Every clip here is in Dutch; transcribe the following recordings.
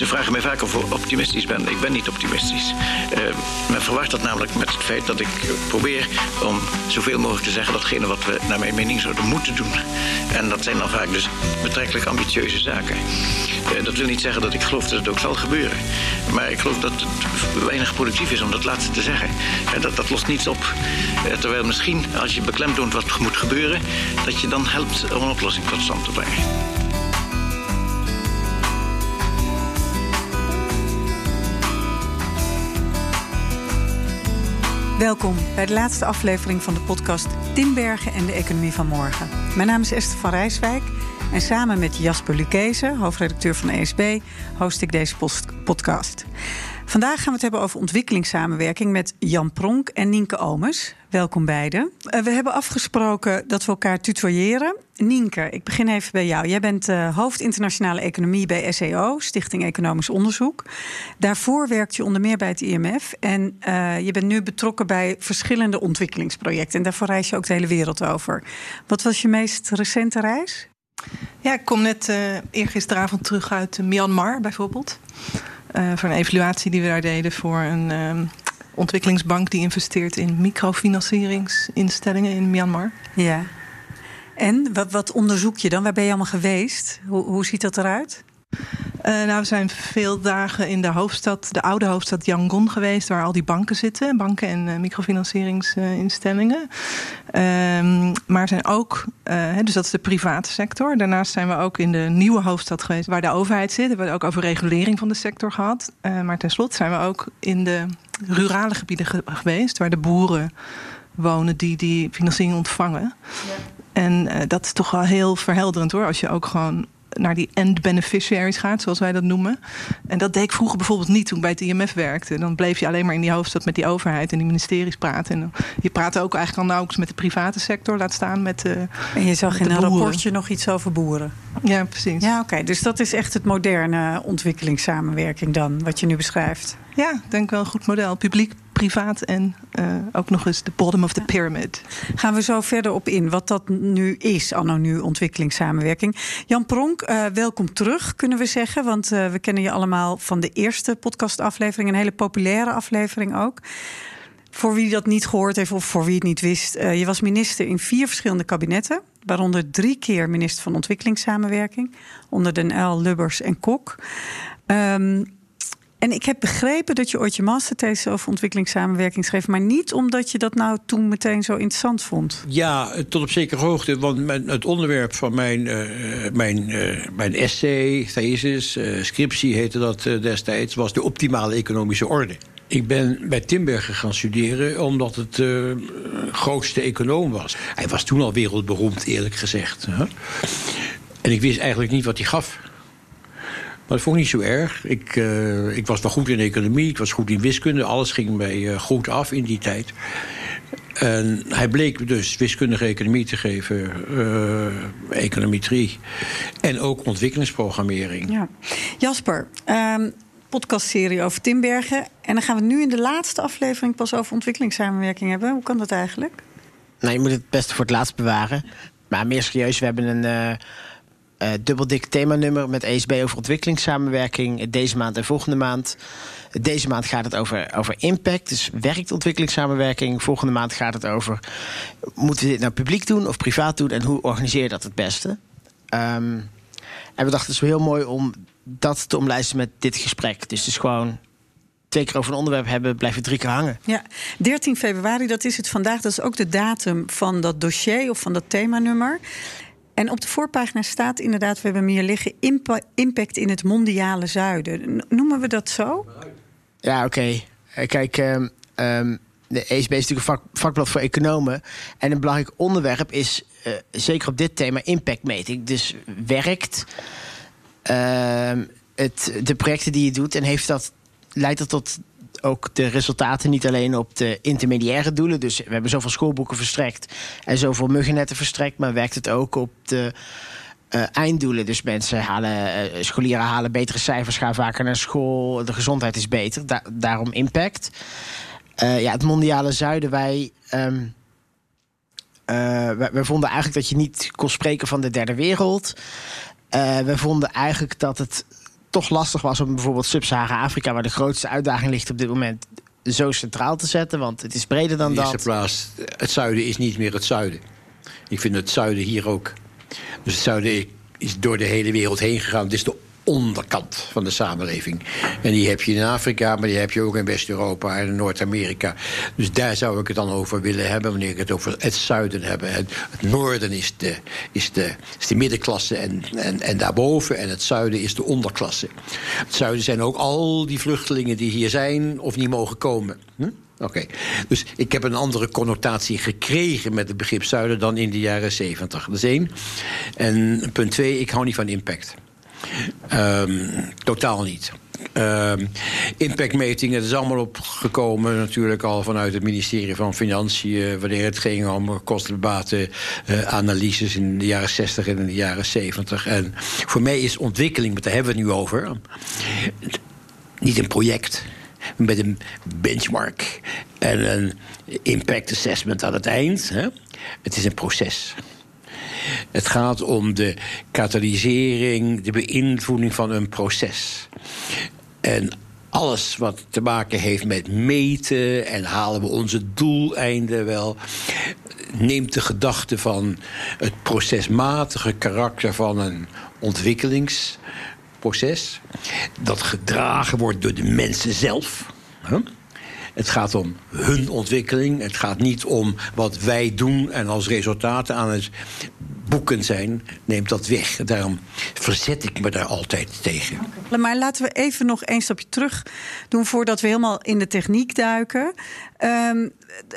Ze vragen mij vaak of ik optimistisch ben. Ik ben niet optimistisch. Uh, men verwacht dat namelijk met het feit dat ik probeer om zoveel mogelijk te zeggen datgene wat we naar mijn mening zouden moeten doen. En dat zijn dan vaak dus betrekkelijk ambitieuze zaken. Uh, dat wil niet zeggen dat ik geloof dat het ook zal gebeuren. Maar ik geloof dat het weinig productief is om dat laatste te zeggen. En dat, dat lost niets op. Uh, terwijl misschien als je beklemtoont wat moet gebeuren, dat je dan helpt om een oplossing tot stand te brengen. Welkom bij de laatste aflevering van de podcast Timbergen en de Economie van Morgen. Mijn naam is Esther van Rijswijk en samen met Jasper Lucchese, hoofdredacteur van ESB, host ik deze podcast. Vandaag gaan we het hebben over ontwikkelingssamenwerking met Jan Pronk en Nienke Omes. Welkom beiden. Uh, we hebben afgesproken dat we elkaar tutoyeren. Nienke, ik begin even bij jou. Jij bent uh, hoofd internationale economie bij SEO, Stichting Economisch Onderzoek. Daarvoor werkt je onder meer bij het IMF. En uh, je bent nu betrokken bij verschillende ontwikkelingsprojecten. En daarvoor reis je ook de hele wereld over. Wat was je meest recente reis? Ja, ik kom net eergisteravond terug uit Myanmar bijvoorbeeld. Uh, voor een evaluatie die we daar deden voor een uh, ontwikkelingsbank die investeert in microfinancieringsinstellingen in Myanmar. Ja. En wat, wat onderzoek je dan? Waar ben je allemaal geweest? Hoe, hoe ziet dat eruit? Uh, nou, we zijn veel dagen in de hoofdstad, de oude hoofdstad Yangon geweest, waar al die banken zitten, banken en uh, microfinancieringsinstellingen. Uh, maar zijn ook, uh, dus dat is de private sector. Daarnaast zijn we ook in de nieuwe hoofdstad geweest, waar de overheid zit. We hebben het ook over regulering van de sector gehad. maar tenslotte zijn we ook in de rurale gebieden ge geweest, waar de boeren wonen die die financiering ontvangen. Ja. En dat is toch wel heel verhelderend hoor, als je ook gewoon naar die end beneficiaries gaat, zoals wij dat noemen. En dat deed ik vroeger bijvoorbeeld niet toen ik bij het IMF werkte. Dan bleef je alleen maar in die hoofdstad met die overheid en die ministeries praten. En je praat ook eigenlijk al nauwelijks met de private sector, laat staan met de. En je zag in een rapportje nog iets over boeren. Ja, precies. Ja, oké. Okay. Dus dat is echt het moderne ontwikkelingssamenwerking dan, wat je nu beschrijft. Ja, denk wel een goed model. Publiek, privaat en uh, ook nog eens de bottom of the pyramid. Gaan we zo verder op in wat dat nu is, anno nu ontwikkelingssamenwerking. Jan Pronk, uh, welkom terug, kunnen we zeggen. Want uh, we kennen je allemaal van de eerste podcastaflevering, een hele populaire aflevering ook. Voor wie dat niet gehoord heeft of voor wie het niet wist, je was minister in vier verschillende kabinetten. Waaronder drie keer minister van Ontwikkelingssamenwerking. Onder Den L, Lubbers en Kok. Um, en ik heb begrepen dat je ooit je masterthesis over ontwikkelingssamenwerking schreef, maar niet omdat je dat nou toen meteen zo interessant vond. Ja, tot op zekere hoogte. Want het onderwerp van mijn, uh, mijn, uh, mijn essay, thesis, uh, scriptie heette dat destijds, was de optimale economische orde. Ik ben bij Timbergen gaan studeren omdat het de grootste econoom was. Hij was toen al wereldberoemd, eerlijk gezegd. En ik wist eigenlijk niet wat hij gaf. Maar dat vond ik niet zo erg. Ik, uh, ik was wel goed in economie, ik was goed in wiskunde. Alles ging mij uh, goed af in die tijd. En hij bleek dus wiskundige economie te geven, uh, econometrie. En ook ontwikkelingsprogrammering. Ja. Jasper, um, podcastserie over Timbergen. En dan gaan we nu in de laatste aflevering pas over ontwikkelingssamenwerking hebben. Hoe kan dat eigenlijk? Nou, je moet het beste voor het laatst bewaren. Maar meer serieus, we hebben een uh, dubbeldik themanummer met ESB over ontwikkelingssamenwerking deze maand en volgende maand. Deze maand gaat het over, over impact, dus werkt ontwikkelingssamenwerking. Volgende maand gaat het over, moeten we dit nou publiek doen of privaat doen en hoe organiseer je dat het beste? Um, en we dachten het is wel heel mooi om dat te omlijsten met dit gesprek. Dus dus gewoon twee keer over een onderwerp hebben, blijven drie keer hangen. Ja, 13 februari, dat is het vandaag. Dat is ook de datum van dat dossier of van dat themanummer. En op de voorpagina staat inderdaad, we hebben hier liggen, impact in het mondiale zuiden. Noemen we dat zo? Ja, oké. Eh, kijk, um, um, de ESB is natuurlijk een vak, vakblad voor economen. En een belangrijk onderwerp is, uh, zeker op dit thema, impactmeting. Dus werkt uh, het, de projecten die je doet en heeft dat, leidt dat tot ook de resultaten niet alleen op de intermediaire doelen. Dus we hebben zoveel schoolboeken verstrekt en zoveel muggennetten verstrekt, maar werkt het ook op de uh, einddoelen. Dus mensen halen, uh, scholieren halen betere cijfers, gaan vaker naar school, de gezondheid is beter. Da daarom impact. Uh, ja, het mondiale zuiden, wij. Um, we, we, vonden eigenlijk dat je niet kon spreken van de derde wereld. we vonden eigenlijk dat het toch lastig was om bijvoorbeeld Sub-Sahara-Afrika, waar de grootste uitdaging ligt op dit moment, zo centraal te zetten. Want het is breder dan In de dat. eerste plaats, het zuiden is niet meer het zuiden. Ik vind het zuiden hier ook. Dus het zuiden is door de hele wereld heen gegaan. Het is de onderkant van de samenleving. En die heb je in Afrika, maar die heb je ook in West-Europa en Noord-Amerika. Dus daar zou ik het dan over willen hebben, wanneer ik het over het zuiden heb. Het, het noorden is de, is de, is de middenklasse en, en, en daarboven. En het zuiden is de onderklasse. Het zuiden zijn ook al die vluchtelingen die hier zijn of niet mogen komen. Hm? Oké, dus ik heb een andere connotatie gekregen met het begrip zuiden dan in de jaren zeventig. Dat is één. En punt twee, ik hou niet van impact. Ehm, totaal niet. Ehm, impactmetingen, is allemaal opgekomen natuurlijk al vanuit het ministerie van Financiën... wanneer het ging om kostenbatenanalyses in de jaren 60 en in de jaren 70. En voor mij is ontwikkeling, maar daar hebben we het nu over... niet een project met een benchmark en een impact assessment aan het eind. Hè? Het is een proces. Het gaat om de katalysering, de beïnvloeding van een proces. En alles wat te maken heeft met meten en halen we onze doeleinden wel, neemt de gedachte van het procesmatige karakter van een ontwikkelingsproces, dat gedragen wordt door de mensen zelf. Het gaat om hun ontwikkeling. Het gaat niet om wat wij doen en als resultaten aan het boeken zijn, neemt dat weg. Daarom verzet ik me daar altijd tegen. Maar laten we even nog één stapje terug doen voordat we helemaal in de techniek duiken. Um,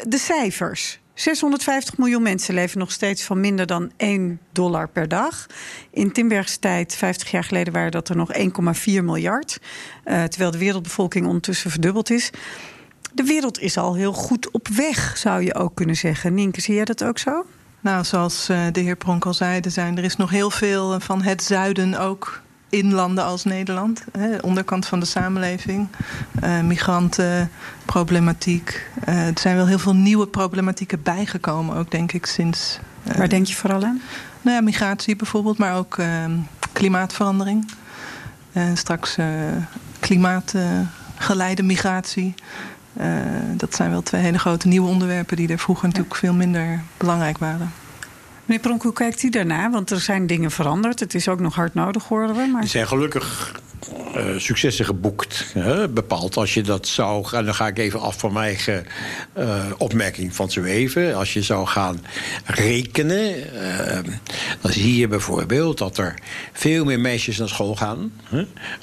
de cijfers. 650 miljoen mensen leven nog steeds van minder dan 1 dollar per dag. In Timbergs tijd, 50 jaar geleden, waren dat er nog 1,4 miljard. Uh, terwijl de wereldbevolking ondertussen verdubbeld is. De wereld is al heel goed op weg, zou je ook kunnen zeggen. Nienke, zie jij dat ook zo? Nou, zoals uh, de heer Pronk al zei, er, zijn, er is nog heel veel van het zuiden ook in landen als Nederland. Hè, onderkant van de samenleving. Uh, migrantenproblematiek. Uh, er zijn wel heel veel nieuwe problematieken bijgekomen, ook denk ik sinds. Uh, Waar denk je vooral aan? Nou ja, migratie bijvoorbeeld, maar ook klimaatverandering. straks klimaatgeleide migratie. Uh, dat zijn wel twee hele grote nieuwe onderwerpen die er vroeger natuurlijk veel minder belangrijk waren. Meneer Pronk, hoe kijkt u daarna? Want er zijn dingen veranderd. Het is ook nog hard nodig, horen we. Maar... Er zijn gelukkig uh, successen geboekt. Hè, bepaald als je dat zou. En dan ga ik even af van mijn eigen uh, opmerking van zo even. Als je zou gaan rekenen. Uh, dan zie je bijvoorbeeld dat er veel meer meisjes naar school gaan.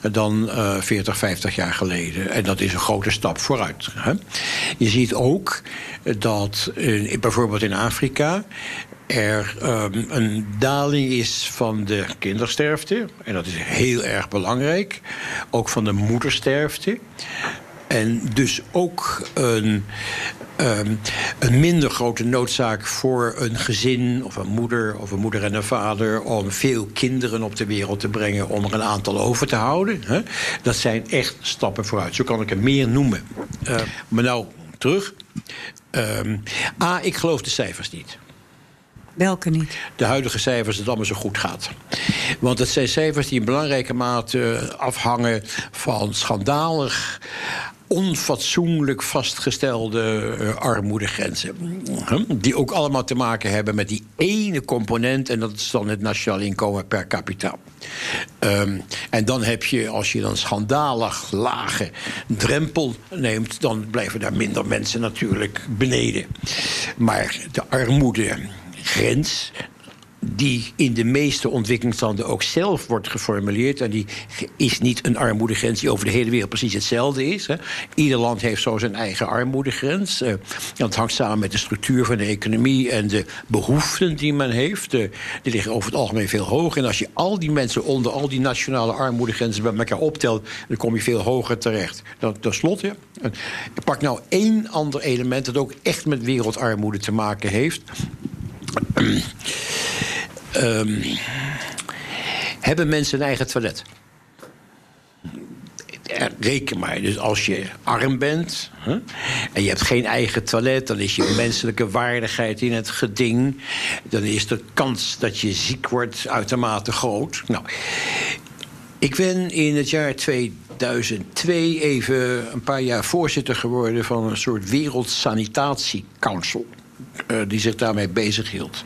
Hè, dan 40, 50 jaar geleden. En dat is een grote stap vooruit. Hè. Je ziet ook dat bijvoorbeeld in Afrika er um, een daling is van de kindersterfte. En dat is heel erg belangrijk. Ook van de moedersterfte. En dus ook een, um, een minder grote noodzaak voor een gezin of een moeder of een moeder en een vader om veel kinderen op de wereld te brengen om er een aantal over te houden. Hè? Dat zijn echt stappen vooruit. Zo kan ik er meer noemen. Uh, maar nou terug. A, ik geloof de cijfers niet. Welke niet? De huidige cijfers, dat het allemaal zo goed gaat. Want het zijn cijfers die in belangrijke mate afhangen van schandalig onfatsoenlijk vastgestelde uh, armoedegrenzen. Huh? Die ook allemaal te maken hebben met die ene component... en dat is dan het nationaal inkomen per capita. Um, en dan heb je, als je dan schandalig lage drempel neemt... dan blijven daar minder mensen natuurlijk beneden. Maar de armoede grens die in de meeste ontwikkelingslanden ook zelf wordt geformuleerd. En die is niet een armoedegrens die over de hele wereld precies hetzelfde is. Hè. Ieder land heeft zo zijn eigen armoedegrens. Uh, dat hangt samen met de structuur van de economie en de behoeften die men heeft. Uh, die liggen over het algemeen veel hoger. En als je al die mensen onder al die nationale armoedegrenzen bij elkaar optelt, dan kom je veel hoger terecht. Dan, ten slotte, ik pak nou één ander element dat ook echt met wereldarmoede te maken heeft. Um, hebben mensen een eigen toilet? Reken maar, dus als je arm bent en je hebt geen eigen toilet, dan is je menselijke waardigheid in het geding. Dan is de kans dat je ziek wordt uitermate groot. Nou, Ik ben in het jaar 2002 even een paar jaar voorzitter geworden van een soort Wereldsanitatiecouncil. Uh, die zich daarmee bezighield.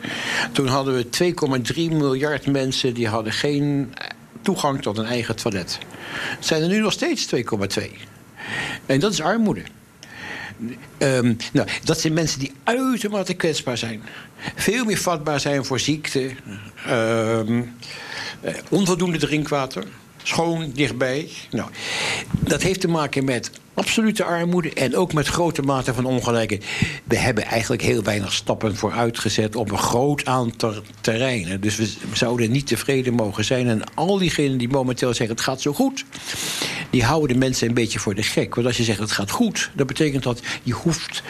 Toen hadden we 2,3 miljard mensen die hadden geen toegang tot een eigen toilet. Het zijn er nu nog steeds 2,2. En dat is armoede. Um, nou, dat zijn mensen die uitermate kwetsbaar zijn. Veel meer vatbaar zijn voor ziekte. Um, onvoldoende drinkwater schoon dichtbij. Nou, dat heeft te maken met absolute armoede en ook met grote mate van ongelijkheid. We hebben eigenlijk heel weinig stappen vooruitgezet op een groot aantal terreinen. Dus we zouden niet tevreden mogen zijn. En al diegenen die momenteel zeggen het gaat zo goed, die houden de mensen een beetje voor de gek. Want als je zegt het gaat goed, dat betekent dat je hoeft,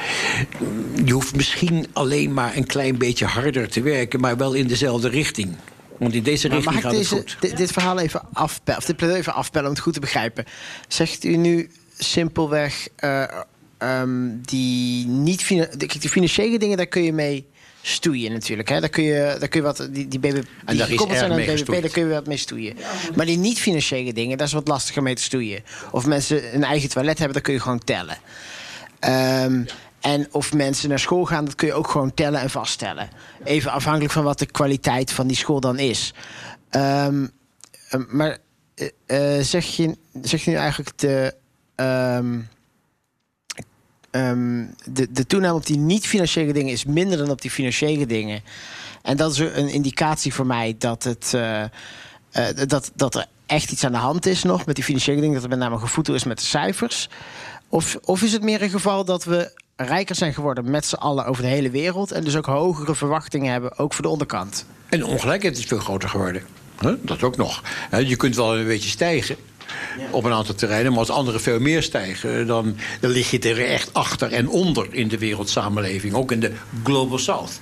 je hoeft misschien alleen maar een klein beetje harder te werken, maar wel in dezelfde richting. Want in deze richting gaat deze, het goed. Dit, dit verhaal even afpellen, of dit pleidooi even afpellen om het goed te begrijpen. Zegt u nu simpelweg uh, um, die niet die financiële dingen, daar kun je mee stoeien natuurlijk. Hè? Daar kun je, daar kun je wat die, die BBB, en daar is zijn aan BBB, daar kun je wat mee stoeien. Maar die niet financiële dingen, daar is wat lastiger mee te stoeien. Of mensen een eigen toilet hebben, daar kun je gewoon tellen. Um, en of mensen naar school gaan, dat kun je ook gewoon tellen en vaststellen. Even afhankelijk van wat de kwaliteit van die school dan is. Um, maar uh, zeg, je, zeg je nu eigenlijk de, um, um, de, de toename op die niet-financiële dingen is minder dan op die financiële dingen. En dat is een indicatie voor mij dat, het, dat, dat er echt iets aan de hand is nog met die financiële dingen. Dat er met name gevoed is met de cijfers. Of, of is het meer een geval dat we rijker zijn geworden met z'n allen over de hele wereld. En dus ook hogere verwachtingen hebben, ook voor de onderkant. En de ongelijkheid is veel groter geworden. Dat ook nog. Je kunt wel een beetje stijgen. Op een aantal terreinen, maar als anderen veel meer stijgen, dan, dan lig je er echt achter en onder in de wereldsamenleving, ook in de Global South.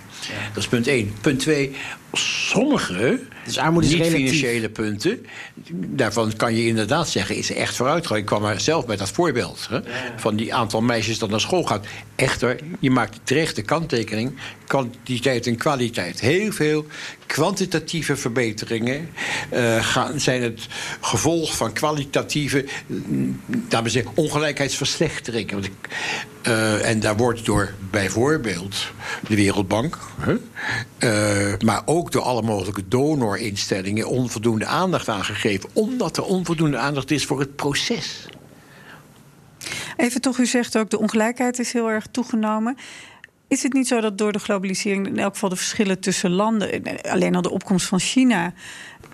Dat is punt 1. Punt 2. Sommige dus niet-financiële punten, daarvan kan je inderdaad zeggen, is echt vooruitgang. Ik kwam er zelf bij dat voorbeeld hè, van die aantal meisjes dat naar school gaat. Echter, je maakt terecht de kanttekening, kwantiteit en kwaliteit. Heel veel kwantitatieve verbeteringen uh, gaan, zijn het gevolg van kwalitatieve uh, zeggen, ongelijkheidsverslechteringen. Want ik, uh, en daar wordt door bijvoorbeeld de Wereldbank, uh, maar ook door alle mogelijke donorinstellingen onvoldoende aandacht aangegeven, omdat er onvoldoende aandacht is voor het proces. Even toch, u zegt ook de ongelijkheid is heel erg toegenomen. Is het niet zo dat door de globalisering in elk geval de verschillen tussen landen, alleen al de opkomst van China,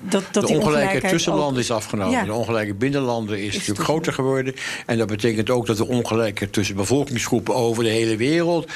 dat, dat de ongelijkheid tussen landen is afgenomen. De ongelijkheid binnen landen is, natuurlijk groter geworden. En dat betekent ook dat de ongelijkheid tussen bevolkingsgroepen over de hele wereld,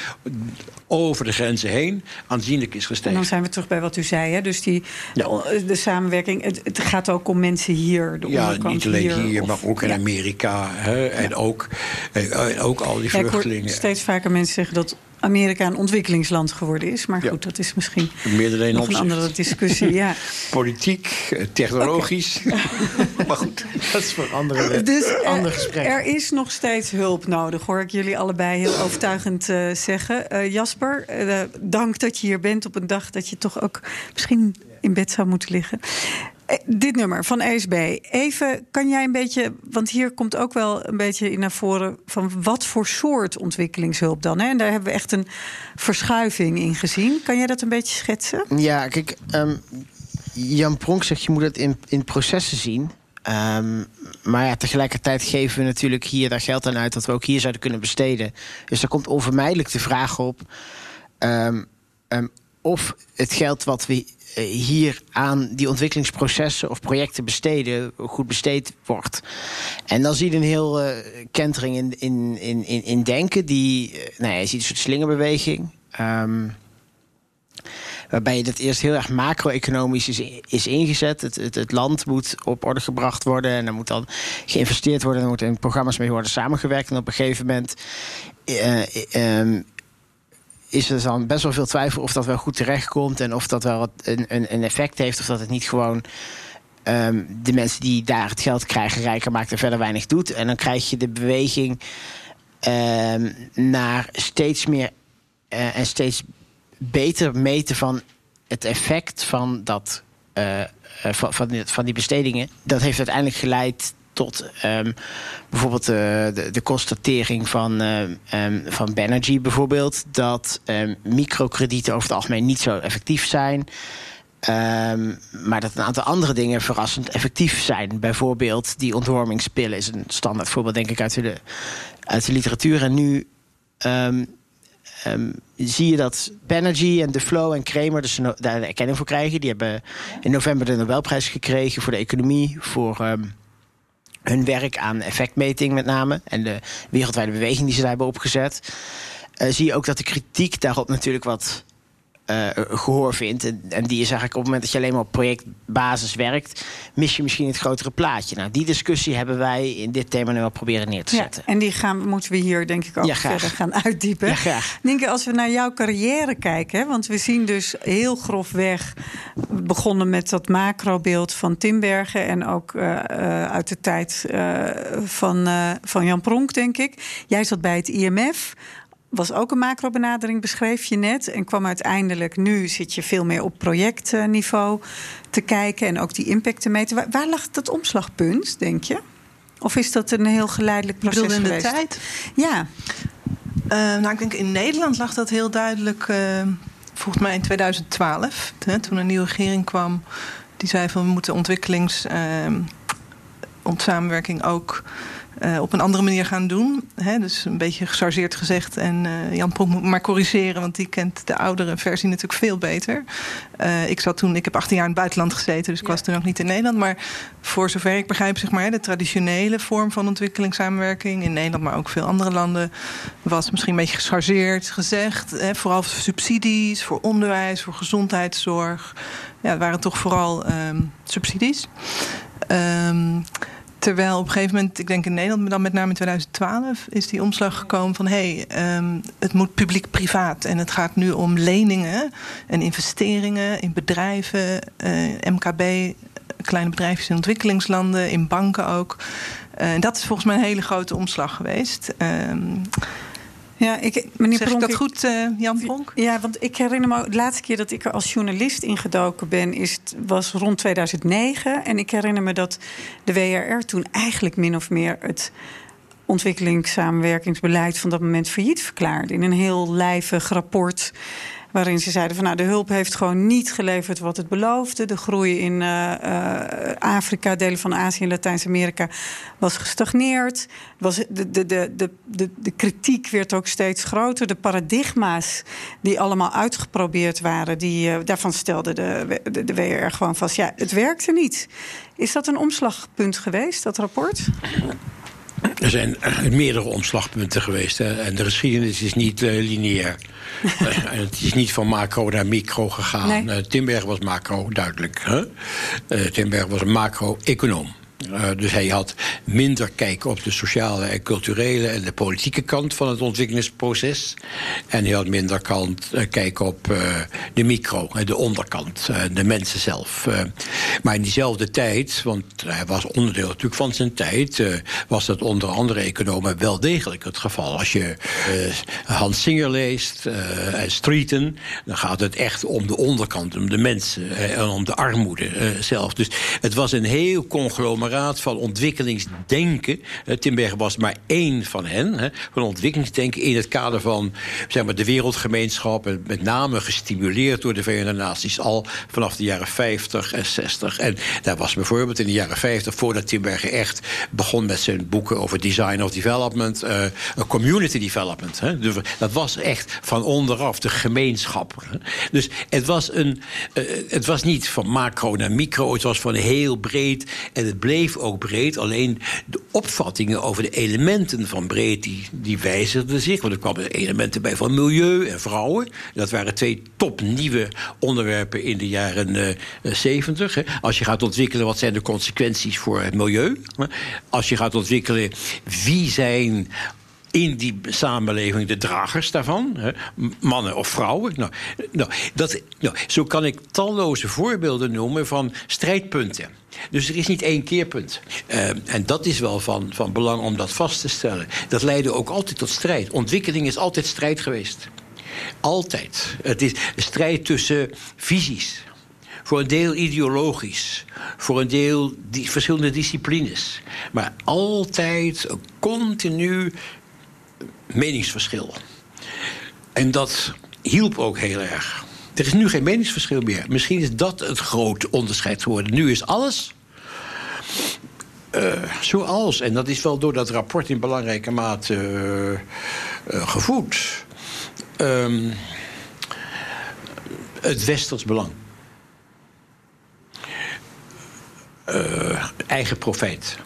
over de grenzen heen, aanzienlijk is gestegen. En dan zijn we terug bij wat u zei. Hè? Dus die, de, de, samenwerking, het, het, gaat ook om mensen hier. De ja, niet alleen hier, maar ook in Amerika. Hè? En, ook, en ook al die vluchtelingen. steeds vaker mensen zeggen dat Amerika een ontwikkelingsland geworden is. Maar goed, dat is misschien Meerdere nog een andere discussie. Ja. Politiek, eh, technologisch. maar goed, dat is voor andere, dus, uh, ander gesprek. Er is nog steeds hulp nodig, hoor ik jullie allebei heel overtuigend uh, zeggen. Uh, Jasper, dank dat je hier bent op een dag dat je toch ook misschien in bed zou moeten liggen. Eh, dit nummer van ESB. Even, kan jij een beetje, want hier komt ook wel een beetje in naar voren van wat voor soort ontwikkelingshulp dan? Hè? En daar hebben we echt een verschuiving in gezien. Kan jij dat een beetje schetsen? Ja, kijk, um, Jan Pronk zegt je moet het in, in processen zien. Um, maar ja, tegelijkertijd geven we natuurlijk hier daar geld aan uit dat we ook hier zouden kunnen besteden. Dus daar komt onvermijdelijk de vraag op. Um, of het geld wat we hier aan die ontwikkelingsprocessen of projecten besteden, goed besteed wordt. En dan zie je een heel uh, kentering in, in, in, in, denken. Die, uh, nou ja, je ziet een soort slingerbeweging. Um, waarbij het eerst heel erg macro-economisch is, is ingezet. Het, het, het, land moet op orde gebracht worden en er moet dan geïnvesteerd worden. Er moeten programma's mee worden samengewerkt. En op een gegeven moment um, is er dan best wel veel twijfel of dat wel goed terechtkomt en of dat wel een, een, een effect heeft of dat het niet gewoon um, de mensen die daar het geld krijgen rijker maakt en verder weinig doet. En dan krijg je de beweging um, naar steeds meer uh, en steeds beter meten van het effect van dat van, van, die, van die bestedingen. Dat heeft uiteindelijk geleid tot um, bijvoorbeeld de, de, de, constatering van, um, van Banerjee bijvoorbeeld... dat um, microkredieten over het algemeen niet zo effectief zijn... Maar dat een aantal andere dingen verrassend effectief zijn. Bijvoorbeeld die ontwormingspillen is een standaard voorbeeld, denk ik, uit de, uit de literatuur. En nu zie je dat Banerjee en De Flow en Kramer dus daar de erkenning voor krijgen. Die hebben in november de Nobelprijs gekregen voor de economie, voor hun werk aan effectmeting met name. En de wereldwijde beweging die ze daar hebben opgezet. Uh, zie je ook dat de kritiek daarop natuurlijk wat uh, gehoor vindt. En, en, die is eigenlijk op het moment dat je alleen maar op projectbasis werkt, mis je misschien het grotere plaatje. Nou, die discussie hebben wij in dit thema nu wel proberen neer te zetten. Ja, en die gaan, moeten we hier denk ik ook ja, verder gaan uitdiepen. Ja, graag. Als we naar jouw carrière kijken, hè, want we zien dus heel grofweg begonnen met dat macrobeeld van Timbergen en ook uh, uh, uit de tijd van, van Jan Pronk, denk ik. Jij zat bij het IMF was ook een macrobenadering, beschreef je net. En kwam uiteindelijk, nu zit je veel meer op projectniveau te kijken en ook die impact te meten. Waar, waar lag dat omslagpunt, denk je? Of is dat een heel geleidelijk proces in de tijd? Ja. Uh, nou, ik denk in Nederland lag dat heel duidelijk, uh, volgens mij in 2012, hè, toen een nieuwe regering kwam. Die zei van we moeten ontwikkelings, uh, samenwerking ook uh, op een andere manier gaan doen. Hè, dus een beetje gechargeerd gezegd. En uh, Jan Pronk moet maar corrigeren, want die kent de oudere versie natuurlijk veel beter. Uh, ik zat toen, ik heb 18 jaar in het buitenland gezeten, dus ik was toen ook niet in Nederland. Maar voor zover ik begrijp, zeg maar, de traditionele vorm van ontwikkelingssamenwerking in Nederland, maar ook veel andere landen, was misschien een beetje gechargeerd gezegd. Hè, vooral voor subsidies, voor onderwijs, voor gezondheidszorg. Ja, het waren toch vooral um, subsidies. Um, Terwijl op een gegeven moment, ik denk in Nederland, dan met name in 2012, is die omslag gekomen van hé, hey, um, het moet publiek-privaat. En het gaat nu om leningen en investeringen in bedrijven, eh, MKB, kleine bedrijfjes in ontwikkelingslanden, in banken ook. Uh, en dat is volgens mij een hele grote omslag geweest. Um, ja, ik, meneer zeg Pronk, ik dat goed, uh, Jan Pronk? Ja, want ik herinner me de laatste keer dat ik er als journalist ingedoken ben, is, was rond 2009. En ik herinner me dat de WRR toen eigenlijk min of meer het ontwikkelingssamenwerkingsbeleid van dat moment failliet verklaarde. In een heel lijvig rapport Waarin ze zeiden van nou, de hulp heeft gewoon niet geleverd wat het beloofde. De groei in uh, uh, Afrika, delen van Azië en Latijns-Amerika was gestagneerd. Was de, de, de, de, de, de kritiek werd ook steeds groter. De paradigma's die allemaal uitgeprobeerd waren, die, uh, daarvan stelde de, de, de WR gewoon vast. Ja, het werkte niet. Is dat een omslagpunt geweest, dat rapport? Er zijn meerdere omslagpunten geweest. Hè. En de geschiedenis is niet uh, lineair. uh, het is niet van macro naar micro gegaan. Nee. Uh, Timberg was macro, duidelijk. Hè? Timberg was een macro-econoom. Uh, dus hij had minder kijken op de sociale en culturele en de politieke kant van het ontwikkelingsproces. En hij had minder kant, uh, kijken op uh, de micro, de onderkant, de mensen zelf. maar in diezelfde tijd, want hij was onderdeel natuurlijk van zijn tijd, was dat onder andere economen wel degelijk het geval. Als je Hans Singer leest en Streeten, dan gaat het echt om de onderkant, om de mensen en om de armoede zelf. Dus het was een heel conglomeraat van ontwikkelingsdenken. Timbergen was maar één van hen. Hè, van ontwikkelingsdenken in het kader van zeg maar, de wereldgemeenschap. En met name gestimuleerd door de Verenigde Naties. Al vanaf de jaren 50 en 60. En daar was bijvoorbeeld in de jaren 50, voordat Timbergen echt begon met zijn boeken over design of development, uh, community development. Hè. Dus dat was echt van onderaf de gemeenschap. Dus het was, een, uh, het was niet van macro naar micro, het was van heel breed. En het bleef ook breed. Alleen de opvattingen over de elementen van breed, die, die zich. Want er kwamen elementen bij van milieu en vrouwen. Dat waren twee topnieuwe onderwerpen in de jaren uh, eh, 70. Hè. Als je gaat ontwikkelen, wat zijn de consequenties voor het milieu? Als je gaat ontwikkelen, wie zijn in die samenleving de dragers daarvan, hè, mannen of vrouwen. Nou, nou, dat, nou, zo kan ik talloze voorbeelden noemen van strijdpunten. Dus er is niet één keerpunt. Uh, en dat is wel van, van belang om dat vast te stellen. Dat leidde ook altijd tot strijd. Ontwikkeling is altijd strijd geweest. Altijd. Het is strijd tussen visies Voor een deel ideologisch. Voor een deel die verschillende disciplines. Maar altijd continu meningsverschil. En dat hielp ook heel erg. Er is nu geen meningsverschil meer. Misschien is dat het grote onderscheid geworden. Nu is alles uh, zoals. En dat is wel door dat rapport in belangrijke mate uh, uh, gevoed. Um, het westers belang. eigen profijt.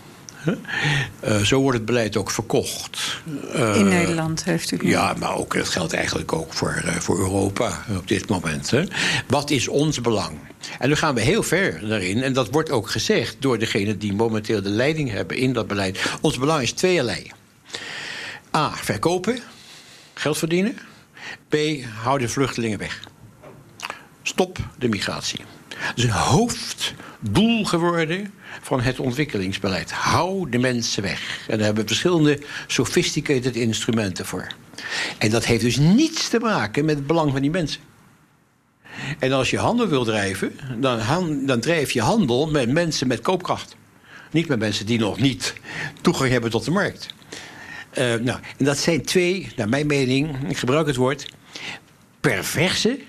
Uh, zo wordt het beleid ook verkocht. Uh, In Nederland heeft u. Ja, maar ook, dat geldt eigenlijk ook voor, uh, voor Europa op dit moment. Hè. Wat is ons belang? En nu gaan we heel ver daarin. En dat wordt ook gezegd door degenen die momenteel de leiding hebben in dat beleid. Ons belang is tweeërlei. A. Verkopen. Geld verdienen. B. Hou de vluchtelingen weg. Stop de migratie. Dat is een hoofddoel geworden van het ontwikkelingsbeleid. Hou de mensen weg. En daar hebben we verschillende sophisticated instrumenten voor. En dat heeft dus niets te maken met het belang van die mensen. En als je handel wil drijven, dan, dan drijf je handel met mensen met koopkracht. Niet met mensen die nog niet toegang hebben tot de markt. Uh, nou, en dat zijn twee, naar mijn mening, ik gebruik het woord, perverse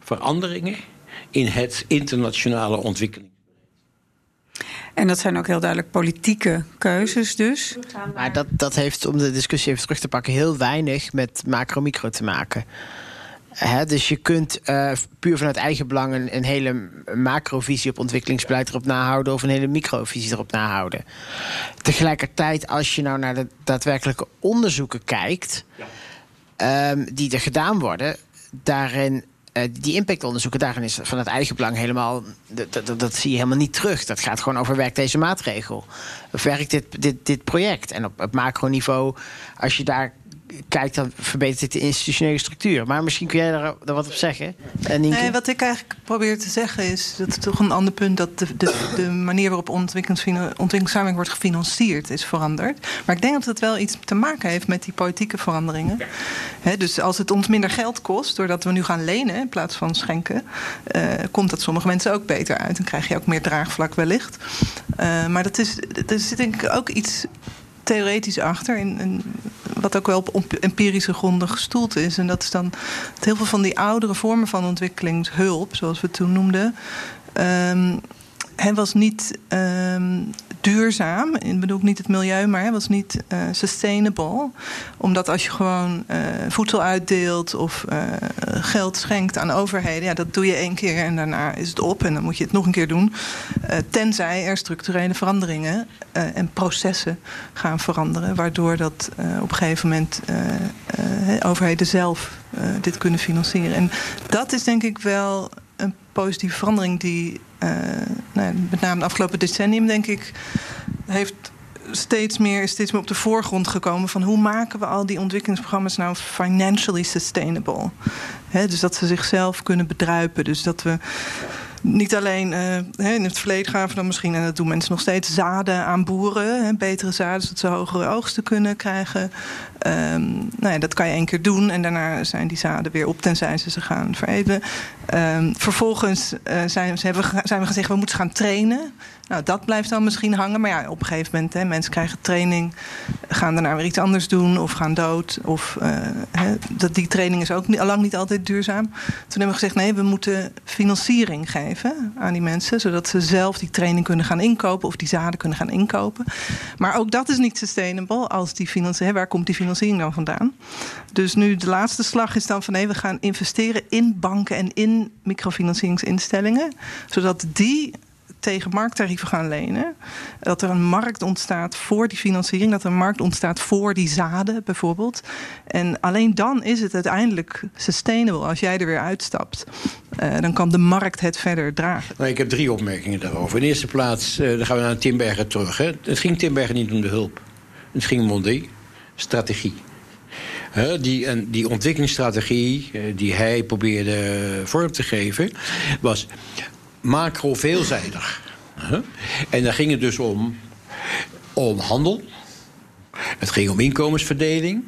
veranderingen in het internationale ontwikkeling. En dat zijn ook heel duidelijk politieke keuzes dus. Maar dat, dat heeft, om de discussie even terug te pakken... heel weinig met macro-micro te maken. dus je kunt uh, puur vanuit eigen belang een, een, hele macrovisie op ontwikkelingsbeleid erop nahouden of een hele microvisie erop nahouden. Tegelijkertijd, als je nou naar de daadwerkelijke onderzoeken kijkt, ja. um, die er gedaan worden, daarin uh, die impactonderzoeken, daarin is van het eigen belang helemaal. Dat, dat, dat, zie je helemaal niet terug. Dat gaat gewoon over werkt deze maatregel. Of werkt dit, dit, dit project? En op, op macroniveau, als je daar kijkt, dan verbetert het de institutionele structuur. Maar misschien kun jij daar, wat op zeggen. Eh, wat ik eigenlijk probeer te zeggen is, dat is toch een ander punt, dat de, de, de manier waarop ontwikkelingssamenwerking wordt gefinancierd is veranderd. Maar ik denk dat het wel iets te maken heeft met die politieke veranderingen. dus als het ons minder geld kost, doordat we nu gaan lenen in plaats van schenken, uh, komt dat sommige mensen ook beter uit. Dan krijg je ook meer draagvlak wellicht. Uh, maar dat is, er zit denk ik ook iets theoretisch achter. In, wat ook wel op empirische gronden gestoeld is. En dat is dan heel veel van die oudere vormen van ontwikkelingshulp, zoals we het toen noemden. Um, hij was niet um, duurzaam. Ik bedoel niet het milieu, maar hij was niet uh, sustainable. Omdat als je gewoon uh, voedsel uitdeelt of uh, geld schenkt aan overheden, ja, dat doe je één keer en daarna is het op en dan moet je het nog een keer doen. tenzij er structurele veranderingen en processen gaan veranderen, waardoor dat op een gegeven moment overheden zelf dit kunnen financieren. En dat is denk ik wel positieve verandering die uh, nou, met name het afgelopen decennium, denk ik, heeft steeds meer, is steeds meer op de voorgrond gekomen van hoe maken we al die ontwikkelingsprogramma's nou financially sustainable. Dus dat ze zichzelf kunnen bedruipen. Dus dat we niet alleen uh, in het verleden gaven dan misschien, en dat doen mensen nog steeds, zaden aan boeren. Betere zaden, zodat ze hogere oogsten kunnen krijgen. Um, nou ja, dat kan je één keer doen en daarna zijn die zaden weer op, tenzij ze ze gaan veredelen. Um, vervolgens uh, zijn, ze hebben, zijn we gezegd, we moeten gaan trainen. Nou, dat blijft dan misschien hangen. Maar ja, op een gegeven moment, hè, mensen krijgen training, gaan daarna weer iets anders doen of gaan dood. Of uh, hè, dat, die training is ook niet, lang niet altijd duurzaam. Toen hebben we gezegd, nee, we moeten financiering geven aan die mensen, zodat ze zelf die training kunnen gaan inkopen of die zaden kunnen gaan inkopen. Maar ook dat is niet sustainable als die financiering, waar komt die financiering dan vandaan? Dus nu de laatste slag is dan van nee, we gaan investeren in banken en in microfinancieringsinstellingen, zodat die tegen markttarieven gaan lenen. Dat er een markt ontstaat voor die financiering. Dat er een markt ontstaat voor die zaden bijvoorbeeld. En alleen dan is het uiteindelijk sustainable. Als jij er weer uitstapt, uh, dan kan de markt het verder dragen. Nou, ik heb drie opmerkingen daarover. In eerste plaats, uh, dan gaan we naar Timbergen terug. Hè. Het ging Timbergen niet om de hulp. Het ging om de strategie. die, die ontwikkelingsstrategie eh, die hij probeerde vorm te geven, was macro veelzijdig. En daar ging het dus om, om handel. Het ging om inkomensverdeling.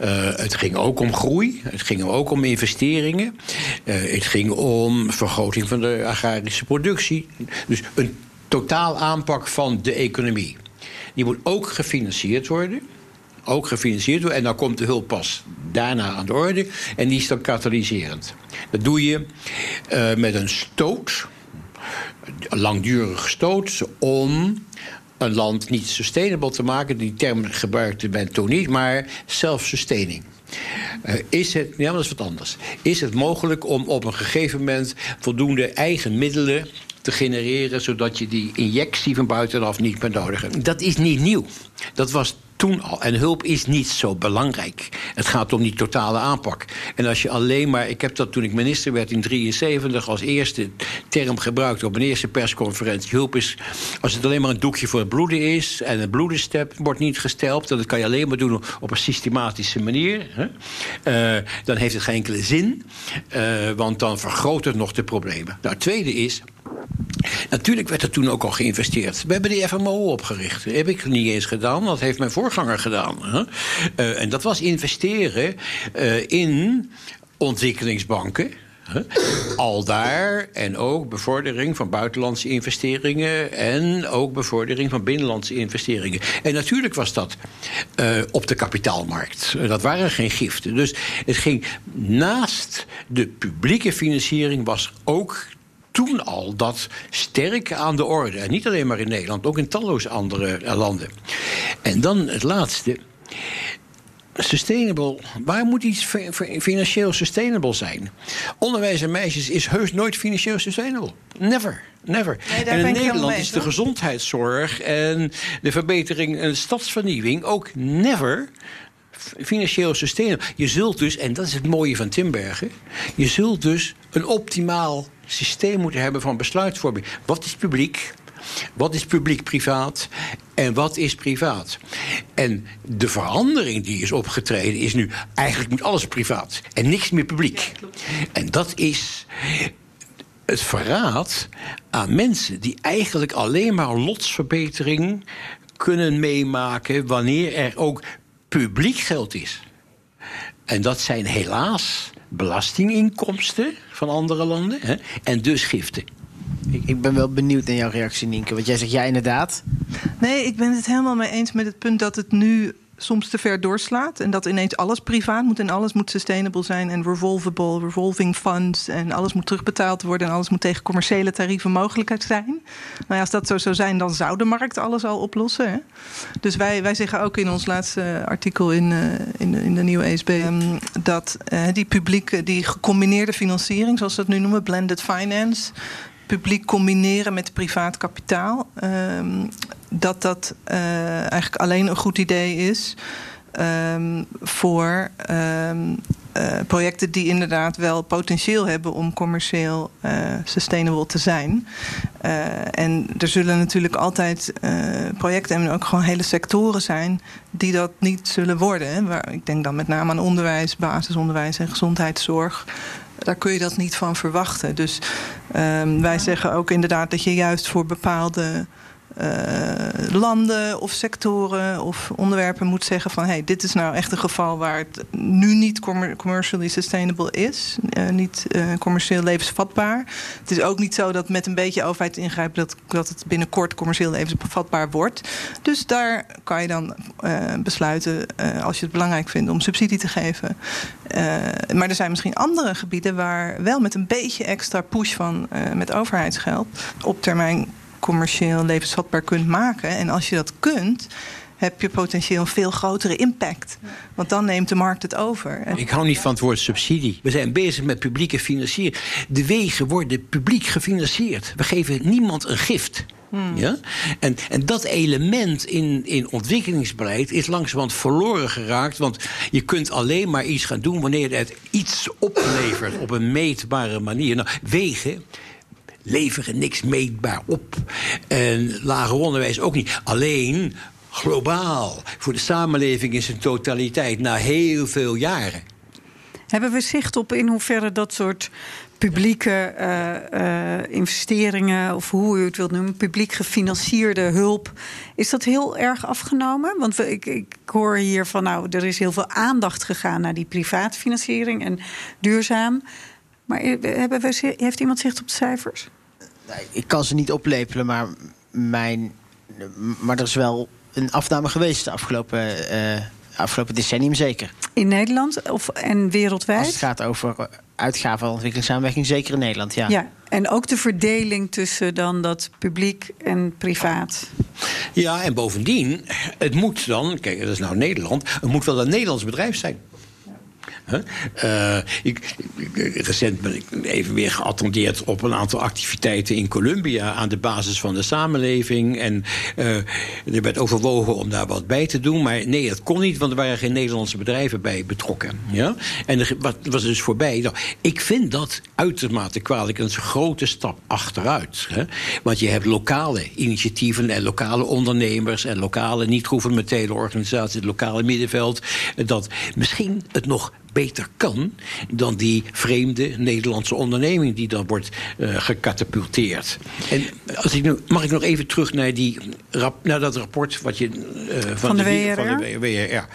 Uh, het ging ook om groei. Het ging ook om investeringen. Uh, het ging om vergroting van de agrarische productie. Dus een totaal aanpak van de economie. Die moet ook gefinancierd worden. Ook gefinancierd worden. En dan komt de hulp pas daarna aan de orde. En die is dan katalyserend. Dat doe je uh, met een stoot. Een langdurige stoot. Om een land niet sustainable te maken. Die term gebruikte men toen niet, maar self-sustaining. Uh, is het, ja, dat is wat anders. Is het mogelijk om op een gegeven moment voldoende eigen middelen te genereren, zodat je die injectie van buitenaf niet meer nodig hebt? Dat is niet nieuw. Dat was toen al. En hulp is niet zo belangrijk. Het gaat om die totale aanpak. En als je alleen maar. Ik heb dat toen ik minister werd in 73 als eerste term gebruikt op een eerste persconferentie. Hulp is. Als het alleen maar een doekje voor het bloeden is. en het bloedenstep wordt niet gestelpt. dat kan je alleen maar doen op een systematische manier. Hè, uh, dan heeft het geen enkele zin. Uh, want dan vergroot het nog de problemen. Nou, het tweede is. Natuurlijk werd er toen ook al geïnvesteerd. We hebben de FMO opgericht. Dat heb ik niet eens gedaan, dat heeft mijn voorganger gedaan. Uh, en dat was investeren uh, in ontwikkelingsbanken. Al daar en ook bevordering van buitenlandse investeringen en ook bevordering van binnenlandse investeringen. En natuurlijk was dat uh, op de kapitaalmarkt. Dat waren geen giften. Dus het ging naast de publieke financiering was ook toen al dat sterk aan de orde. En niet alleen maar in Nederland, ook in talloze andere landen. En dan het laatste. Sustainable. Waar moet iets financieel sustainable zijn? Onderwijs en meisjes is heus nooit financieel sustainable. Never. Never. Nee, en in Nederland is de gezondheidszorg en de verbetering en de stadsvernieuwing ook never financieel sustainable. Je zult dus, en dat is het mooie van Timbergen, je zult dus een optimaal systeem moeten hebben van besluitvorming. Wat is publiek? Wat is publiek-privaat en wat is privaat? En de verandering die is opgetreden is nu... eigenlijk moet alles privaat en niks meer publiek. En dat is het verraad aan mensen... die eigenlijk alleen maar lotsverbetering kunnen meemaken... wanneer er ook publiek geld is. En dat zijn helaas belastinginkomsten van andere landen hè, en dus giften. Ik, ik, ben wel benieuwd naar jouw reactie, Nienke. Want jij zegt ja, inderdaad. Nee, ik ben het helemaal mee eens met het punt dat het nu soms te ver doorslaat. En dat ineens alles privaat moet en alles moet sustainable zijn. En revolvable, revolving funds. En alles moet terugbetaald worden. En alles moet tegen commerciële tarieven mogelijk zijn. Nou ja, als dat zo zou zijn, dan zou de markt alles al oplossen. Hè? Dus wij, wij zeggen ook in ons laatste artikel in, uh, in, in, de nieuwe ESB... Um, dat uh, die publieke, die gecombineerde financiering, zoals we dat nu noemen, blended finance publiek combineren met privaat kapitaal. Um, dat dat uh, eigenlijk alleen een goed idee is um, voor um, uh, projecten die inderdaad wel potentieel hebben om commercieel uh, sustainable te zijn. en er zullen natuurlijk altijd projecten en ook gewoon hele sectoren zijn die dat niet zullen worden. Waar, ik denk dan met name aan onderwijs, basisonderwijs en gezondheidszorg daar kun je dat niet van verwachten. Dus um, wij zeggen ook inderdaad dat je juist voor bepaalde landen of sectoren of onderwerpen moet zeggen van hey, dit is nou echt een geval waar het nu niet commercially sustainable is, uh, niet uh, commercieel levensvatbaar. Het is ook niet zo dat met een beetje overheid ingrijpt dat, dat het binnenkort commercieel levensvatbaar wordt. Dus daar kan je dan besluiten als je het belangrijk vindt om subsidie te geven. maar er zijn misschien andere gebieden waar wel met een beetje extra push van met overheidsgeld op termijn commercieel levensvatbaar kunt maken. En als je dat kunt, heb je potentieel een veel grotere impact. Want dan neemt de markt het over. Ik hou niet van het woord subsidie. We zijn bezig met publieke financiering. De wegen worden publiek gefinancierd. We geven niemand een gift. Hmm. Ja? En, en dat element in, in ontwikkelingsbeleid is langzamerhand verloren geraakt. Want je kunt alleen maar iets gaan doen wanneer het iets oplevert op een meetbare manier. Nou, wegen leveren niks meetbaar op. En lager onderwijs ook niet. Alleen globaal, voor de samenleving in zijn totaliteit, na heel veel jaren. Hebben we zicht op in hoeverre dat soort publieke uh, investeringen, of hoe u het wilt noemen, publiek gefinancierde hulp. Is dat heel erg afgenomen? Want ik, ik hoor hier van, nou, er is heel veel aandacht gegaan naar die privaatfinanciering en duurzaam. Maar hebben we, heeft iemand zicht op de cijfers? Ik kan ze niet oplepelen, maar, mijn, maar er is wel een afname geweest de afgelopen, uh, afgelopen decennium zeker. In Nederland of, en wereldwijd? Als het gaat over uitgaven van ontwikkelingssamenwerking, zeker in Nederland, ja. ja. En ook de verdeling tussen dan dat publiek en privaat. Ja, en bovendien, het moet dan, kijk, dat is nou Nederland, het moet wel een Nederlands bedrijf zijn. Uh, ik, recent ben ik even weer geattendeerd op een aantal activiteiten in Colombia aan de basis van de samenleving. En uh, er werd overwogen om daar wat bij te doen. Maar nee, dat kon niet, want er waren geen Nederlandse bedrijven bij betrokken. Ja? En wat, was dus voorbij. Nou, ik vind dat uitermate kwalijk. een grote stap achteruit. Hè? Want je hebt lokale initiatieven en lokale ondernemers en lokale niet-gouvernementele organisaties, het lokale middenveld. Dat misschien het nog beter kan dan die vreemde Nederlandse onderneming die dan wordt uh, gecatapulteerd. En als ik nu, mag ik nog even terug naar, die, naar dat rapport wat je, uh, van, van, de, de Van de WRR.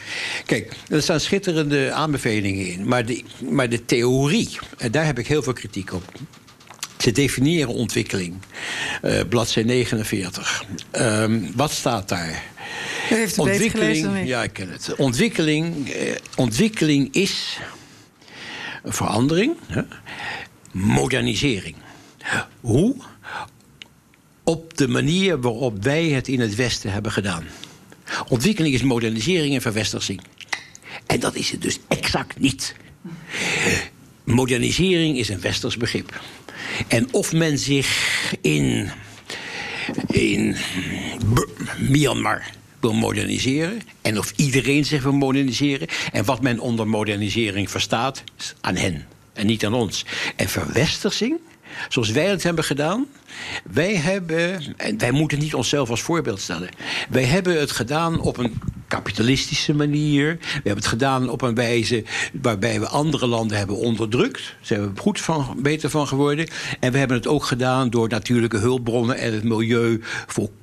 Kijk, er staan schitterende aanbevelingen in. Maar de, maar de theorie, en daar heb ik heel veel kritiek op. Ze definiëren ontwikkeling. Uh, bladzij 49. Um, wat staat daar? U heeft het beter gelezen dan ik. Ja, ik ken het. Ontwikkeling, eh, ontwikkeling is verandering, hè? modernisering. Hoe? Op de manier waarop wij het in het Westen hebben gedaan. Ontwikkeling is modernisering en verwestersing. En dat is het dus exact niet. Modernisering is een westers begrip. En of men zich in, in Myanmar wil moderniseren. En of iedereen zich wil moderniseren. En wat men onder modernisering verstaat, is aan hen. En niet aan ons. En verwestersing, zoals wij het hebben gedaan. Wij hebben, en wij moeten niet onszelf als voorbeeld stellen. Wij hebben het gedaan op een kapitalistische manier. We hebben het gedaan op een wijze waarbij we andere landen hebben onderdrukt. Ze zijn er goed van, beter van geworden. En we hebben het ook gedaan door natuurlijke hulpbronnen en het milieu volkomen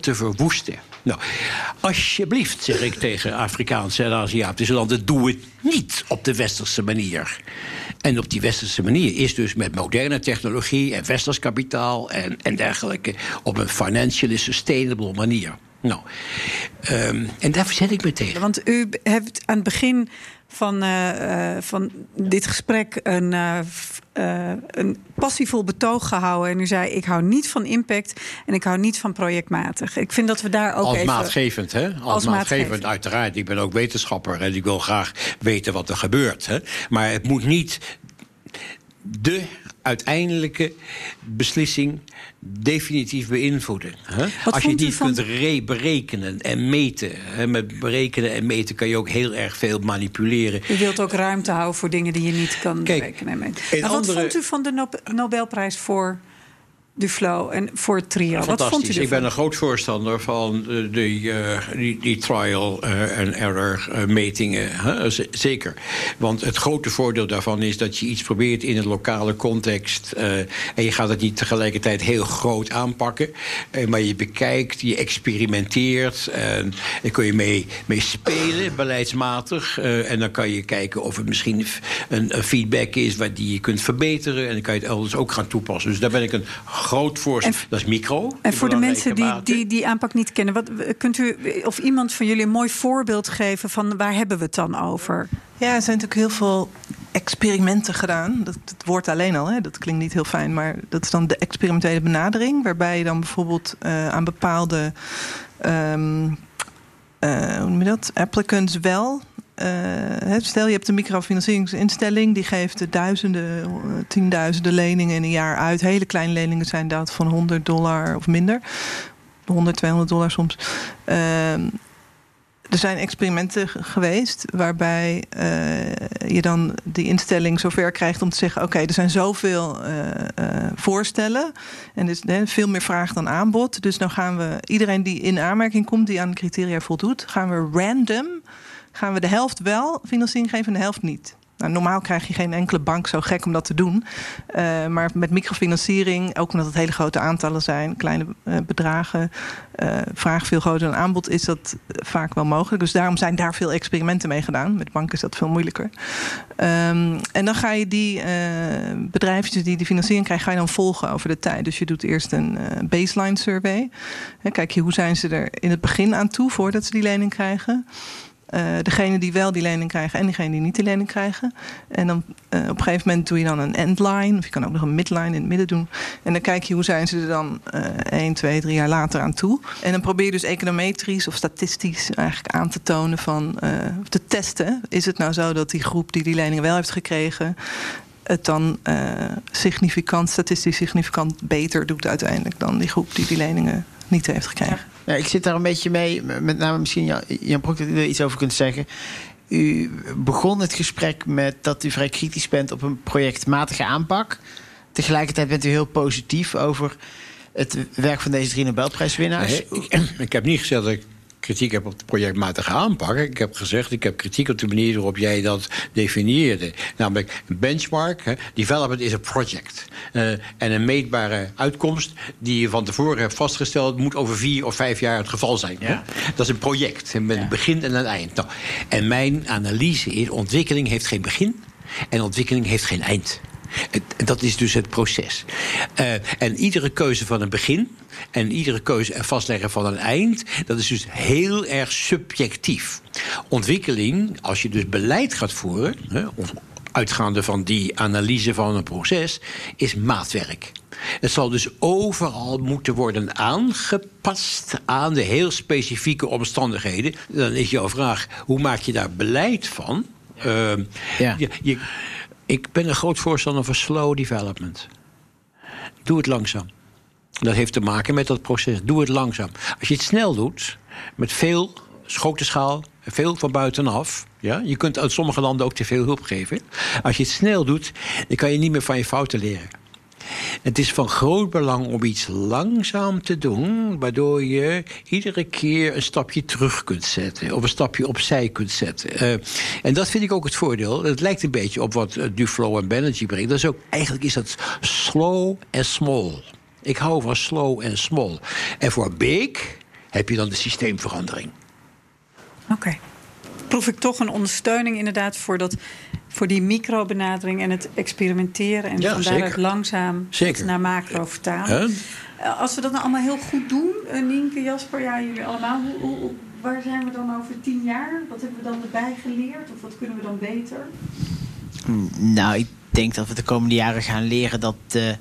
te verwoesten. Nou, alsjeblieft, zeg ik tegen Afrikaanse en Aziatische landen, doe het niet op de westerse manier. En op die westerse manier is dus met moderne technologie en westers kapitaal en, en dergelijke op een financially sustainable manier. Nou, um, en daar verzet ik me tegen. Want u hebt aan het begin van, uh, van dit gesprek een, uh, een passievol betoog gehouden. En u zei: Ik hou niet van impact en ik hou niet van projectmatig. Ik vind dat we daar ook. Als even, maatgevend, hè? Als, Als maatgevend, uiteraard. Ik ben ook wetenschapper en ik wil graag weten wat er gebeurt. Hè? Maar het moet niet de uiteindelijke beslissing definitief beïnvloeden. Hè? Als je van... kunt berekenen en meten. Hè? Met berekenen en meten kan je ook heel erg veel manipuleren. Je wilt ook ruimte houden voor dingen die je niet kan Kijk, berekenen en meten. wat vond u van de Nobelprijs voor Duflo en voor het trio. Wat vond u Ik ben een groot voorstander van die, uh, die, die, trial uh, and error metingen. Zeker. Want het grote voordeel daarvan is dat je iets probeert in een lokale context. en je gaat het niet tegelijkertijd heel groot aanpakken. maar je bekijkt, je experimenteert. En daar kun je mee, mee spelen, beleidsmatig. en dan kan je kijken of het misschien een, feedback is waar die je kunt verbeteren. En dan kan je het elders ook gaan toepassen. Dus daar ben ik een groot voorstel. Dat is micro. En voor de mensen die, die die aanpak niet kennen, wat, kunt u of iemand van jullie een mooi voorbeeld geven van waar hebben we het dan over? Ja, er zijn natuurlijk heel veel experimenten gedaan. Dat, het woord alleen al, hè, dat klinkt niet heel fijn, maar dat is dan de experimentele benadering, waarbij je dan bijvoorbeeld uh, aan bepaalde. Um, uh, hoe noem je dat? Applicants wel uh, stel je hebt een microfinancieringsinstelling, die geeft duizenden, tienduizenden leningen in een jaar uit. Hele kleine leningen zijn dat van 100 dollar of minder. 100, 200 dollar soms. Uh, er zijn experimenten geweest waarbij uh, je dan die instelling zover krijgt om te zeggen: Oké, er zijn zoveel uh, voorstellen en er is veel meer vraag dan aanbod. Dus dan gaan we iedereen die in aanmerking komt, die aan de criteria voldoet, gaan we random gaan we de helft wel financiering geven en de helft niet. Nou, normaal krijg je geen enkele bank zo gek om dat te doen. Uh, maar met microfinanciering, ook omdat het hele grote aantallen zijn, kleine uh, bedragen, uh, vraag veel groter dan aanbod, is dat vaak wel mogelijk. Dus daarom zijn daar veel experimenten mee gedaan. Met banken is dat veel moeilijker. Um, en dan ga je die bedrijfjes die die financiering krijgen, ga je dan volgen over de tijd. Dus je doet eerst een baseline survey. kijk je hoe zijn ze er in het begin aan toe voordat ze die lening krijgen. Uh, degene die wel die lening krijgen en degene die niet die lening krijgen. En dan uh, op een gegeven moment doe je dan een endline. Of je kan ook nog een midline in het midden doen. En dan kijk je hoe zijn ze er dan uh, 1, 2, 3 jaar later aan toe. En dan probeer je dus econometrisch of statistisch eigenlijk aan te tonen van... Uh, te testen. Is het nou zo dat die groep die die lening wel heeft gekregen het dan significant, statistisch significant beter doet uiteindelijk dan die groep die die leningen niet heeft gekregen. Ik zit daar een beetje mee, met name misschien Jan, Jan dat u er iets over kunt zeggen. U begon het gesprek met dat u vrij kritisch bent op een projectmatige aanpak. Tegelijkertijd bent u heel positief over het werk van deze drie Nobelprijswinnaars. Ik, ik, heb niet gezegd dat ik kritiek heb op de projectmatige aanpak. Ik heb gezegd, ik heb kritiek op de manier waarop jij dat definieerde. Namelijk, een benchmark, hè, development is een project. Uh, en een meetbare uitkomst die je van tevoren hebt vastgesteld... moet over vier of vijf jaar het geval zijn. Ja. Dat is een project, met een begin en een eind. Nou, en mijn analyse is, ontwikkeling heeft geen begin... en ontwikkeling heeft geen eind. Dat is dus het proces. Uh, en iedere keuze van een begin en iedere keuze en vastleggen van een eind, dat is dus heel erg subjectief. Ontwikkeling, als je dus beleid gaat voeren, hè, uitgaande van die analyse van een proces, is maatwerk. Het zal dus overal moeten worden aangepast aan de heel specifieke omstandigheden. Dan is jouw vraag: hoe maak je daar beleid van? Uh, ja. je, je ik ben een groot voorstander van slow development. Doe het langzaam. Dat heeft te maken met dat proces. Doe het langzaam. Als je het snel doet, met veel grote schaal, veel van buitenaf. Ja? Je kunt uit sommige landen ook te veel hulp geven. Als je het snel doet, dan kan je niet meer van je fouten leren. Het is van groot belang om iets langzaam te doen, waardoor je iedere keer een stapje terug kunt zetten of een stapje opzij kunt zetten. Uh, en dat vind ik ook het voordeel. Het lijkt een beetje op wat uh, Duflo en Banerjee brengt. Dat is ook, eigenlijk is dat slow en small. Ik hou van slow en small. En voor big heb je dan de systeemverandering. Oké. Proef ik toch een ondersteuning inderdaad voor dat voor die microbenadering en het experimenteren. En ja, van daaruit langzaam naar macro vertalen. Uh, als we dat nou allemaal heel goed doen, uh, Nienke, Jasper, ja, jullie allemaal, hoe, hoe, waar zijn we dan over tien jaar? Wat hebben we dan erbij geleerd? Of wat kunnen we dan beter? Nou, ik denk dat we de komende jaren gaan leren dat de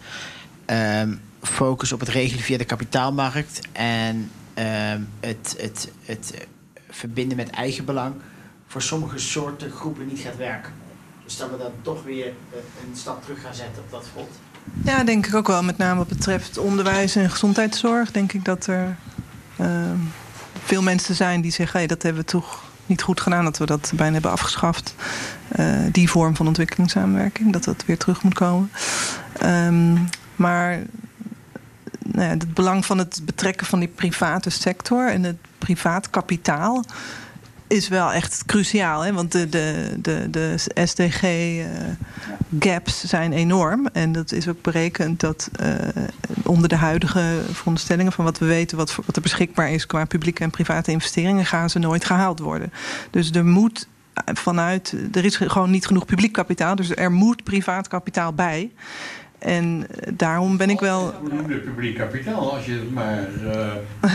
uh, focus op het regelen via de kapitaalmarkt en ehm, het, het, het verbinden met eigen belang voor sommige soorten groepen niet gaat werken. Dus dat we dan toch weer eh, een stap terug gaan zetten op dat front. Ja, denk ik ook wel. Met name wat betreft onderwijs en gezondheidszorg. Denk ik dat er uh, veel mensen zijn die zeggen... Hey, dat hebben we toch niet goed gedaan, dat we dat bijna hebben afgeschaft. Uh, die vorm van ontwikkelingssamenwerking, dat dat weer terug moet komen. Um, maar nou ja, het belang van het betrekken van die private sector en het privaat kapitaal is wel echt cruciaal. Hè? Want de, de, de, de SDG-gaps uh, zijn enorm. En dat is ook berekend dat uh, onder de huidige veronderstellingen... van wat we weten, wat, wat er beschikbaar is... qua publieke en private investeringen... gaan ze nooit gehaald worden. Dus er moet vanuit... er is gewoon niet genoeg publiek kapitaal... dus er moet privaat kapitaal bij... En daarom ben ik wel. Voldoende publiek kapitaal als je het maar. Uh...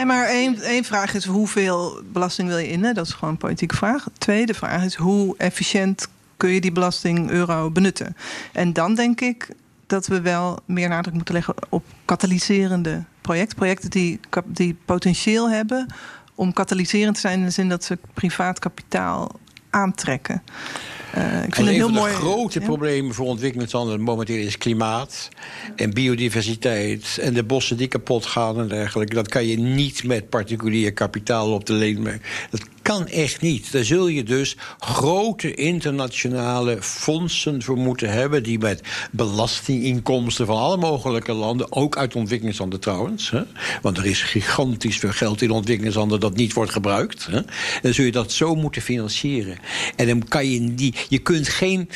En maar één, één vraag is hoeveel belasting wil je innen? Dat is gewoon een politieke vraag. De tweede vraag is hoe efficiënt kun je die belasting euro benutten? En dan denk ik dat we wel meer nadruk moeten leggen op katalyserende projecten. Projecten die, die potentieel hebben om katalyserend te zijn in de zin dat ze privaat kapitaal aantrekken. Uh, ik vind het heel van mooi. de grote problemen voor ontwikkelingslanden momenteel is klimaat en biodiversiteit en de bossen die kapot gaan en dergelijke. Dat kan je niet met particulier kapitaal op de leen. Dat kan echt niet. Daar zul je dus grote internationale fondsen voor moeten hebben... die met belastinginkomsten van alle mogelijke landen... ook uit ontwikkelingslanden trouwens... Hè, want er is gigantisch veel geld in ontwikkelingslanden... dat niet wordt gebruikt. Hè, dan zul je dat zo moeten financieren. En dan kan je die... Je kunt geen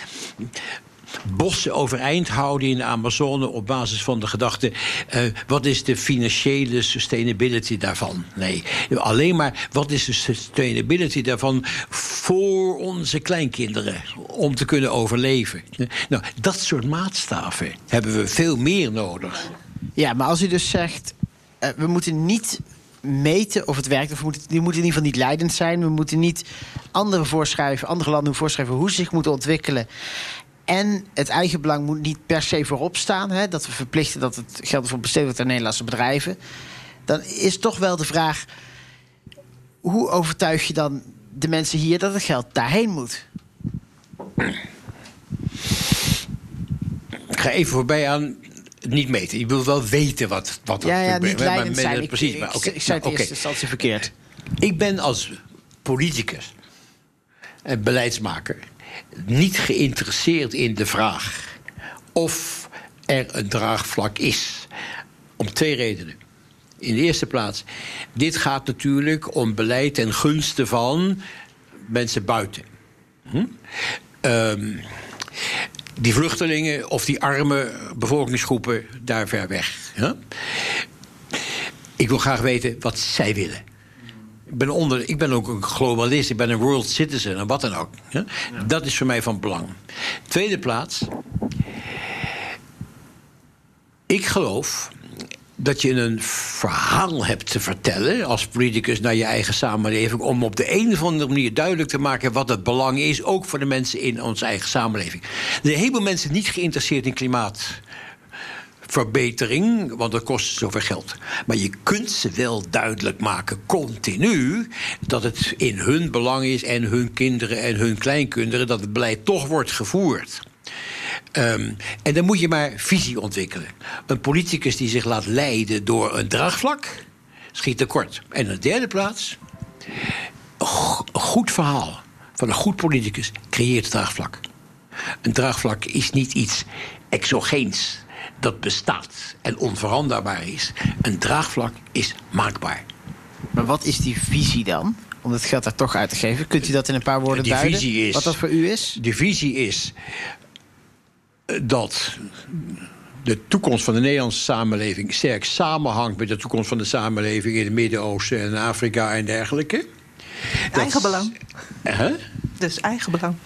bossen overeind houden in de Amazone op basis van de gedachte: uh, wat is de financiële sustainability daarvan? Nee, alleen maar wat is de sustainability daarvan voor onze kleinkinderen om te kunnen overleven? Nou, dat soort maatstaven hebben we veel meer nodig. Ja, maar als u dus zegt: uh, we moeten niet meten of het werkt. Of we moeten, die moeten in ieder geval niet leidend zijn. We moeten niet anderen voorschrijven, andere landen voorschrijven hoe ze zich moeten ontwikkelen. En het eigen belang moet niet per se voorop staan. Hè, dat we verplichten dat het geld voor besteed wordt aan Nederlandse bedrijven. Dan is toch wel de vraag: hoe overtuig je dan de mensen hier dat het geld daarheen moet? Ik ga even voorbij aan niet meten. Je wil wel weten wat, wat ja, ja, niet leidend zijn. Ik, precies, maar, okay. ik, ik zei het nou, eerste instantie verkeerd. Ik ben als politicus en beleidsmaker niet geïnteresseerd in de vraag of er een draagvlak is. Om twee redenen. In de eerste plaats, dit gaat natuurlijk om beleid ten gunste van mensen buiten. Hm? Um, die vluchtelingen of die arme bevolkingsgroepen daar ver weg. Ik wil graag weten wat zij willen. Ik ben, onder, ik ben ook een globalist, ik ben een world citizen en wat dan ook. Ja? Dat is voor mij van belang. Tweede plaats. Ik geloof dat je een verhaal hebt te vertellen als politicus naar je eigen samenleving. om op de een of andere manier duidelijk te maken wat het belang is, ook voor de mensen in onze eigen samenleving. Er zijn heel veel mensen niet geïnteresseerd in klimaat verbetering, want dat kost zoveel geld. Maar je kunt ze wel duidelijk maken, continu, dat het in hun belang is en hun kinderen en hun kleinkinderen dat het beleid toch wordt gevoerd. Um, en dan moet je maar visie ontwikkelen. Een politicus die zich laat leiden door een draagvlak, schiet tekort. En in de derde plaats, een goed verhaal van een goed politicus creëert draagvlak. Een draagvlak is niet iets exogeens dat bestaat en onveranderbaar is. Een draagvlak is maakbaar. Maar wat is die visie dan? Om het geld daar toch uit te geven. Kunt u dat in een paar woorden die duiden? Visie is, wat dat voor u is? De visie is eh, dat de toekomst van de Nederlandse samenleving sterk samenhangt met de toekomst van de samenleving in het Midden-Oosten en Afrika en dergelijke. Eigen belang. Huh? Dus eigen belang.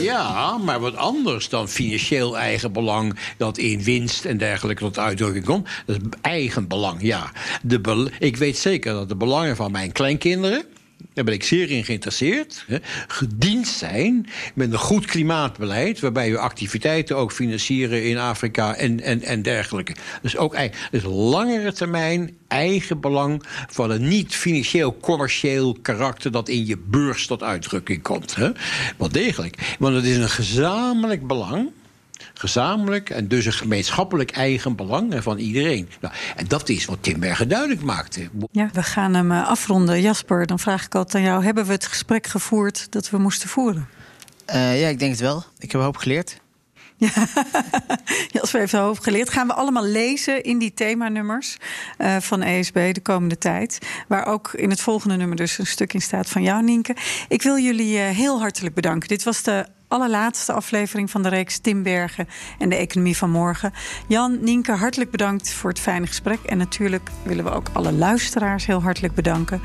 Ja, maar wat anders dan financieel eigen belang dat in winst en dergelijke tot uitdrukking komt. Dat is eigen belang, ja. De ik weet zeker dat de belangen van mijn kleinkinderen daar ben ik zeer in geïnteresseerd. Hè, gediend zijn met een goed klimaatbeleid. waarbij we activiteiten ook financieren in Afrika en, en, en dergelijke. Dus ook dus langere termijn eigen belang van een niet financieel commercieel karakter. dat in je beurs tot uitdrukking komt. Hè. Degelijk. Want het is een gezamenlijk belang gezamenlijk en dus een gemeenschappelijk eigen belang van iedereen. Nou, en dat is wat Timbergen duidelijk maakte. Ja, we gaan hem eh, afronden. Jasper, dan vraag ik altijd aan jou: hebben we het gesprek gevoerd dat we moesten voeren? Uh, ja, ik denk het wel. Ik heb een hoop geleerd. Ja, Jasper heeft een hoop geleerd. Gaan we allemaal lezen in die themanummers uh, van ESB de komende tijd. Waar ook in het volgende nummer dus een stuk in staat van jou, Nienke. Ik wil jullie uh, heel hartelijk bedanken. Dit was de allerlaatste aflevering van de reeks Timbergen en de economie van morgen. Jan, Nienke, hartelijk bedankt voor het fijne gesprek. En natuurlijk willen we ook alle luisteraars heel hartelijk bedanken.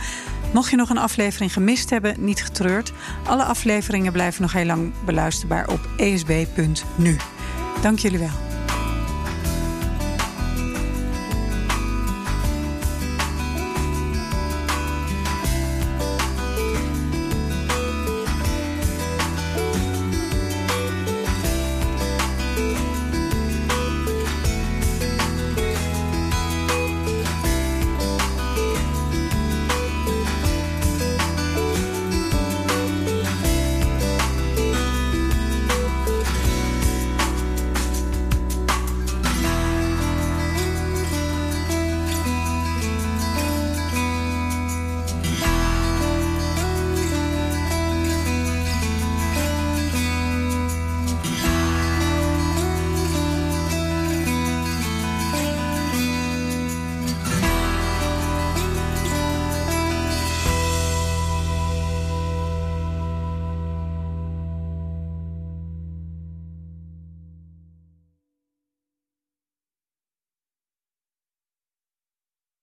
Mocht je nog een aflevering gemist hebben, niet getreurd. Alle afleveringen blijven nog heel lang beluisterbaar op esb.nu. Dank jullie wel.